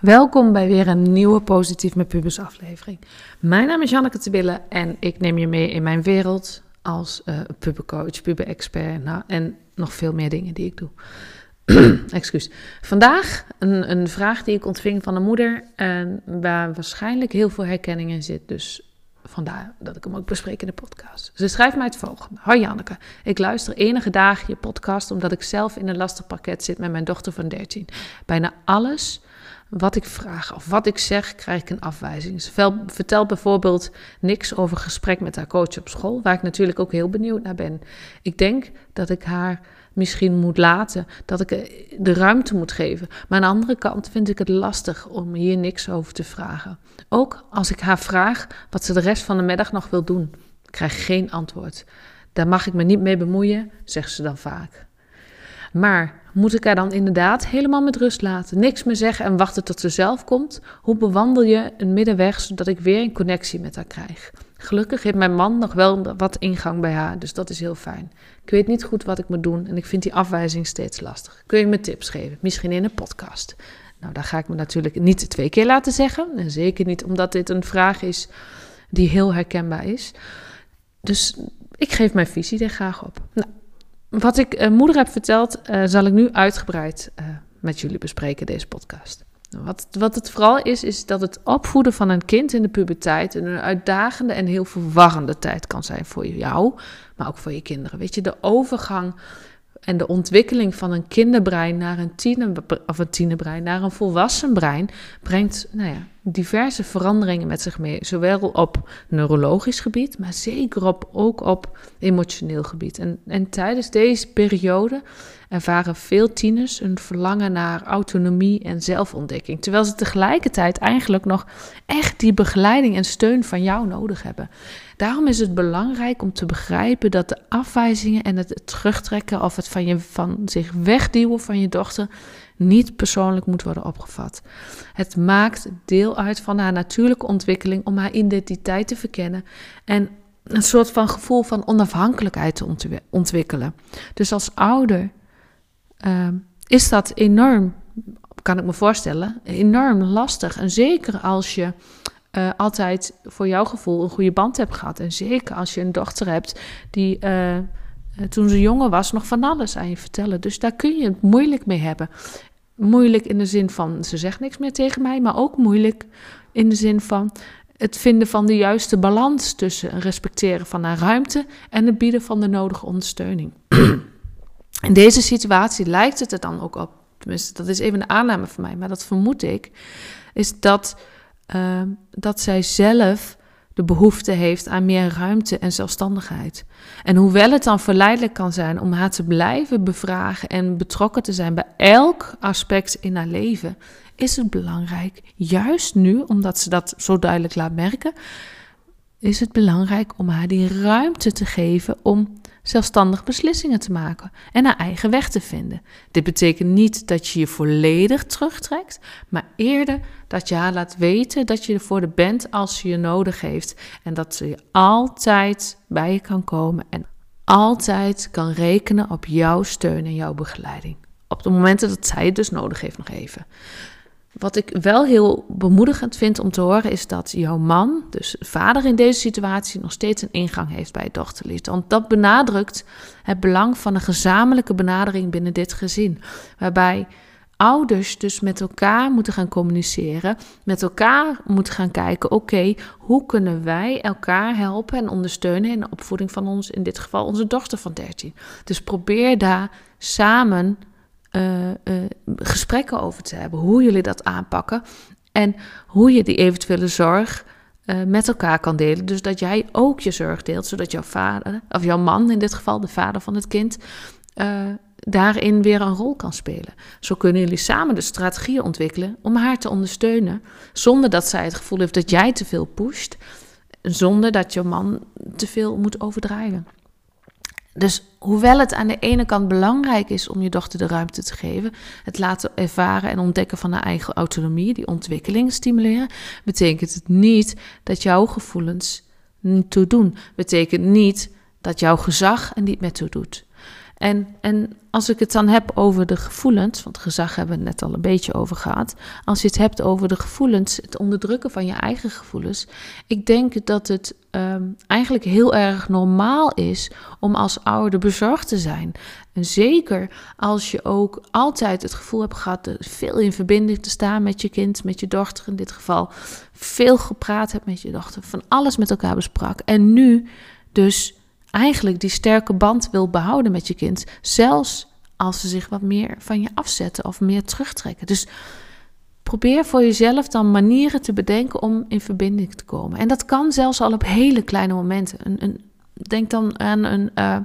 Welkom bij weer een nieuwe Positief met Pubers aflevering. Mijn naam is Janneke Tebille en ik neem je mee in mijn wereld als uh, pubercoach, puber-expert nou, en nog veel meer dingen die ik doe. Excuus. Vandaag een, een vraag die ik ontving van een moeder en waar waarschijnlijk heel veel herkenning in zit. Dus vandaar dat ik hem ook bespreek in de podcast. Ze schrijft mij het volgende. Hoi Janneke, ik luister enige dagen je podcast omdat ik zelf in een lastig pakket zit met mijn dochter van 13. Bijna alles wat ik vraag of wat ik zeg, krijg ik een afwijzing. Ze vertelt bijvoorbeeld niks over gesprek met haar coach op school, waar ik natuurlijk ook heel benieuwd naar ben. Ik denk dat ik haar misschien moet laten, dat ik de ruimte moet geven. Maar aan de andere kant vind ik het lastig om hier niks over te vragen. Ook als ik haar vraag wat ze de rest van de middag nog wil doen, ik krijg geen antwoord. Daar mag ik me niet mee bemoeien, zegt ze dan vaak. Maar moet ik haar dan inderdaad helemaal met rust laten? Niks meer zeggen en wachten tot ze zelf komt? Hoe bewandel je een middenweg zodat ik weer een connectie met haar krijg? Gelukkig heeft mijn man nog wel wat ingang bij haar, dus dat is heel fijn. Ik weet niet goed wat ik moet doen en ik vind die afwijzing steeds lastig. Kun je me tips geven? Misschien in een podcast. Nou, daar ga ik me natuurlijk niet twee keer laten zeggen. En zeker niet omdat dit een vraag is die heel herkenbaar is. Dus ik geef mijn visie er graag op. Nou, wat ik uh, moeder heb verteld, uh, zal ik nu uitgebreid uh, met jullie bespreken, deze podcast. Wat, wat het vooral is, is dat het opvoeden van een kind in de puberteit een uitdagende en heel verwarrende tijd kan zijn voor jou, maar ook voor je kinderen. Weet je, de overgang en de ontwikkeling van een kinderbrein naar een tiener, of een tienerbrein naar een volwassen brein brengt nou ja, diverse veranderingen met zich mee. Zowel op neurologisch gebied, maar zeker op, ook op emotioneel gebied. En, en tijdens deze periode ervaren veel tieners een verlangen naar autonomie en zelfontdekking. Terwijl ze tegelijkertijd eigenlijk nog echt die begeleiding en steun van jou nodig hebben. Daarom is het belangrijk om te begrijpen dat de afwijzingen en het terugtrekken of het van, je, van zich wegduwen van je dochter niet persoonlijk moet worden opgevat. Het maakt deel uit van haar natuurlijke ontwikkeling om haar identiteit te verkennen en een soort van gevoel van onafhankelijkheid te ontwikkelen. Dus als ouder uh, is dat enorm, kan ik me voorstellen, enorm lastig. En zeker als je uh, altijd voor jouw gevoel een goede band hebt gehad. En zeker als je een dochter hebt die uh, toen ze jonger was nog van alles aan je vertellen. Dus daar kun je het moeilijk mee hebben. Moeilijk in de zin van ze zegt niks meer tegen mij, maar ook moeilijk in de zin van het vinden van de juiste balans tussen respecteren van haar ruimte en het bieden van de nodige ondersteuning. In deze situatie lijkt het er dan ook op, tenminste, dat is even een aanname van mij, maar dat vermoed ik, is dat, uh, dat zij zelf de behoefte heeft aan meer ruimte en zelfstandigheid. En hoewel het dan verleidelijk kan zijn om haar te blijven bevragen en betrokken te zijn bij elk aspect in haar leven, is het belangrijk, juist nu, omdat ze dat zo duidelijk laat merken, is het belangrijk om haar die ruimte te geven om zelfstandig beslissingen te maken en haar eigen weg te vinden. Dit betekent niet dat je je volledig terugtrekt, maar eerder dat je haar laat weten dat je er voor de bent als ze je nodig heeft en dat ze je altijd bij je kan komen en altijd kan rekenen op jouw steun en jouw begeleiding. Op de momenten dat zij het dus nodig heeft nog even. Wat ik wel heel bemoedigend vind om te horen is dat jouw man, dus vader in deze situatie, nog steeds een ingang heeft bij het dochterlied. Want dat benadrukt het belang van een gezamenlijke benadering binnen dit gezin. Waarbij ouders dus met elkaar moeten gaan communiceren, met elkaar moeten gaan kijken, oké, hoe kunnen wij elkaar helpen en ondersteunen in de opvoeding van ons, in dit geval onze dochter van 13. Dus probeer daar samen uh, gesprekken over te hebben. Hoe jullie dat aanpakken. En hoe je die eventuele zorg uh, met elkaar kan delen. Dus dat jij ook je zorg deelt, zodat jouw vader, of jouw man in dit geval, de vader van het kind, daarin weer een rol kan spelen. Zo kunnen jullie samen de strategieën ontwikkelen om haar te ondersteunen, zonder dat zij het gevoel heeft dat jij te veel pusht, zonder dat je man te veel moet overdrijven. Dus hoewel het aan de ene kant belangrijk is om je dochter de ruimte te geven, het laten ervaren en ontdekken van haar eigen autonomie, die ontwikkeling stimuleren, betekent het niet dat jouw gevoelens niet. Betekent niet dat jouw gezag er niet meer toe doet. En, en als ik het dan heb over de gevoelens, want gezag hebben we het net al een beetje over gehad. Als je het hebt over de gevoelens, het onderdrukken van je eigen gevoelens. Ik denk dat het ehm, eigenlijk heel erg normaal is om als ouder bezorgd te zijn. En zeker als je ook altijd het gevoel hebt gehad veel in verbinding te staan met je kind, met je dochter in dit geval. Veel gepraat hebt met je dochter, van alles met elkaar besprak. En nu dus eigenlijk die sterke band wil behouden met je kind. Zelfs als ze zich wat meer van je afzetten of meer terugtrekken. Dus probeer voor jezelf dan manieren te bedenken om in verbinding te komen. En dat kan zelfs al op hele kleine momenten. Een, een, denk dan aan een, uh,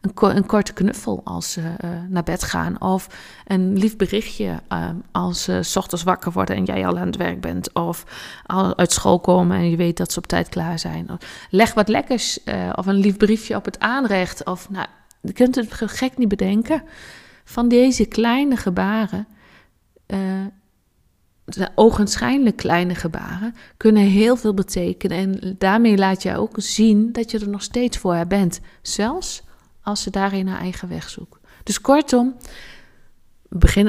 een, een, korte knuffel als ze uh, naar bed gaan. Of een lief berichtje uh, als ze s ochtends wakker worden en jij al aan het werk bent. Of al uit school komen en je weet dat ze op tijd klaar zijn. leg wat lekkers of een lief briefje op het aanrecht. Of nou, je kunt het gek niet bedenken. Van deze kleine gebaren ogenschijnlijk kleine gebaren kunnen heel veel betekenen. En daarmee laat je ook zien dat je er nog steeds voor haar bent. Zelfs als ze daarin haar eigen weg zoekt. Dus kortom,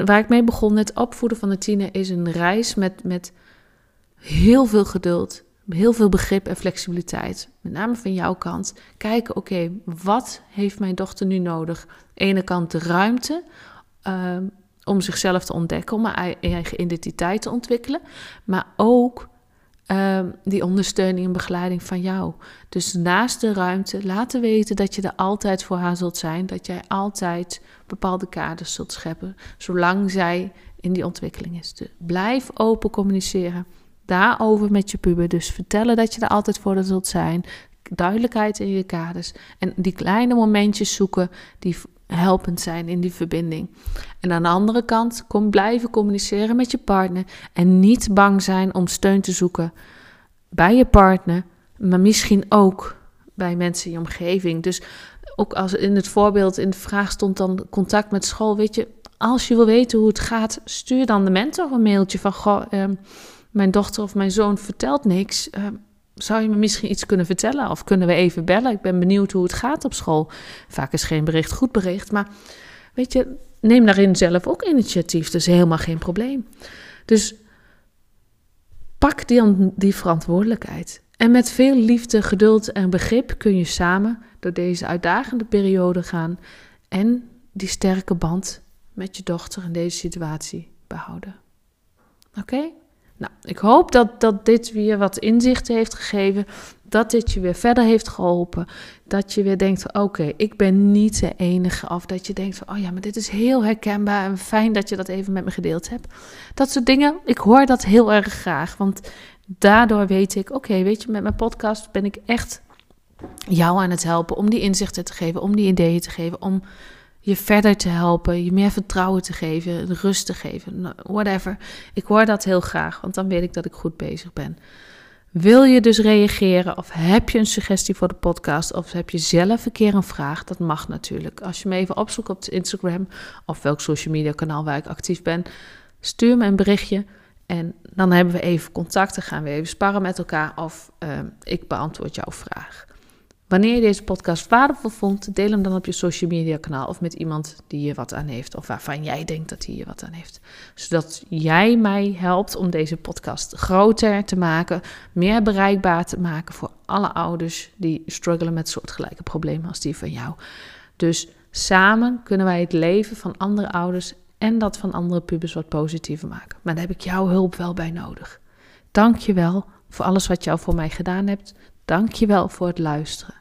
waar ik mee begon, het opvoeden van de tiener is een reis met, met heel veel geduld, heel veel begrip en flexibiliteit. Met name van jouw kant. Kijken, oké, wat heeft mijn dochter nu nodig? Aan de ene kant de ruimte. Ehm, om zichzelf te ontdekken, om haar eigen identiteit te ontwikkelen, maar ook ehm, die ondersteuning en begeleiding van jou. Dus naast de ruimte laten weten dat je er altijd voor haar zult zijn, dat jij altijd bepaalde kaders zult scheppen, zolang zij in die ontwikkeling is. Dus blijf open communiceren daarover met je puber. Dus vertellen dat je er altijd voor zult zijn. Duidelijkheid in je kaders. En die kleine momentjes zoeken die helpend zijn in die verbinding. En aan de andere kant, kom blijven communiceren met je partner en niet bang zijn om steun te zoeken bij je partner, maar misschien ook bij mensen in je omgeving. Dus ook als in het voorbeeld in de vraag stond dan contact met school, weet je, als je wil weten hoe het gaat, stuur dan de mentor een mailtje van goh, ehm, mijn dochter of mijn zoon vertelt niks. Ehm, zou je me misschien iets kunnen vertellen? Of kunnen we even bellen? Ik ben benieuwd hoe het gaat op school. Vaak is geen bericht goed bericht. Maar weet je, neem daarin zelf ook initiatief. Dat is helemaal geen probleem. Dus pak die, die verantwoordelijkheid. En met veel liefde, geduld en begrip kun je samen door deze uitdagende periode gaan. En die sterke band met je dochter in deze situatie behouden. Oké? Nou, ik hoop dat, dat dit weer wat inzichten heeft gegeven. Dat dit je weer verder heeft geholpen. Dat je weer denkt: oké, ik ben niet de enige. Of dat je denkt: oh ja, maar dit is heel herkenbaar. En fijn dat je dat even met me gedeeld hebt. Dat soort dingen, ik hoor dat heel erg graag. Want daardoor weet ik: oké, weet je, met mijn podcast ben ik echt jou aan het helpen. Om die inzichten te geven, om die ideeën te geven. Om je verder te helpen, je meer vertrouwen te geven, rust te geven, nou, whatever. Ik hoor dat heel graag, want dan weet ik dat ik goed bezig ben. Wil je dus reageren of heb je een suggestie voor de podcast of heb je zelf een keer een vraag? Dat mag natuurlijk. Als je me even opzoekt op Instagram of welk social media kanaal waar ik actief ben, stuur me een berichtje en dan hebben we even contact. Dan gaan we even sparren met elkaar of uh, ik beantwoord jouw vraag. Wanneer je deze podcast waardevol vond, deel hem dan op je social media kanaal of met iemand die je wat aan heeft of waarvan jij denkt dat hij je wat aan heeft. Zodat jij mij helpt om deze podcast groter te maken, meer bereikbaar te maken voor alle ouders die struggelen met soortgelijke problemen als die van jou. Dus samen kunnen wij het leven van andere ouders en dat van andere pubers wat positiever maken. Maar daar heb ik jouw hulp wel bij nodig. Dank je wel voor alles wat al voor mij gedaan hebt. Dank je wel voor het luisteren.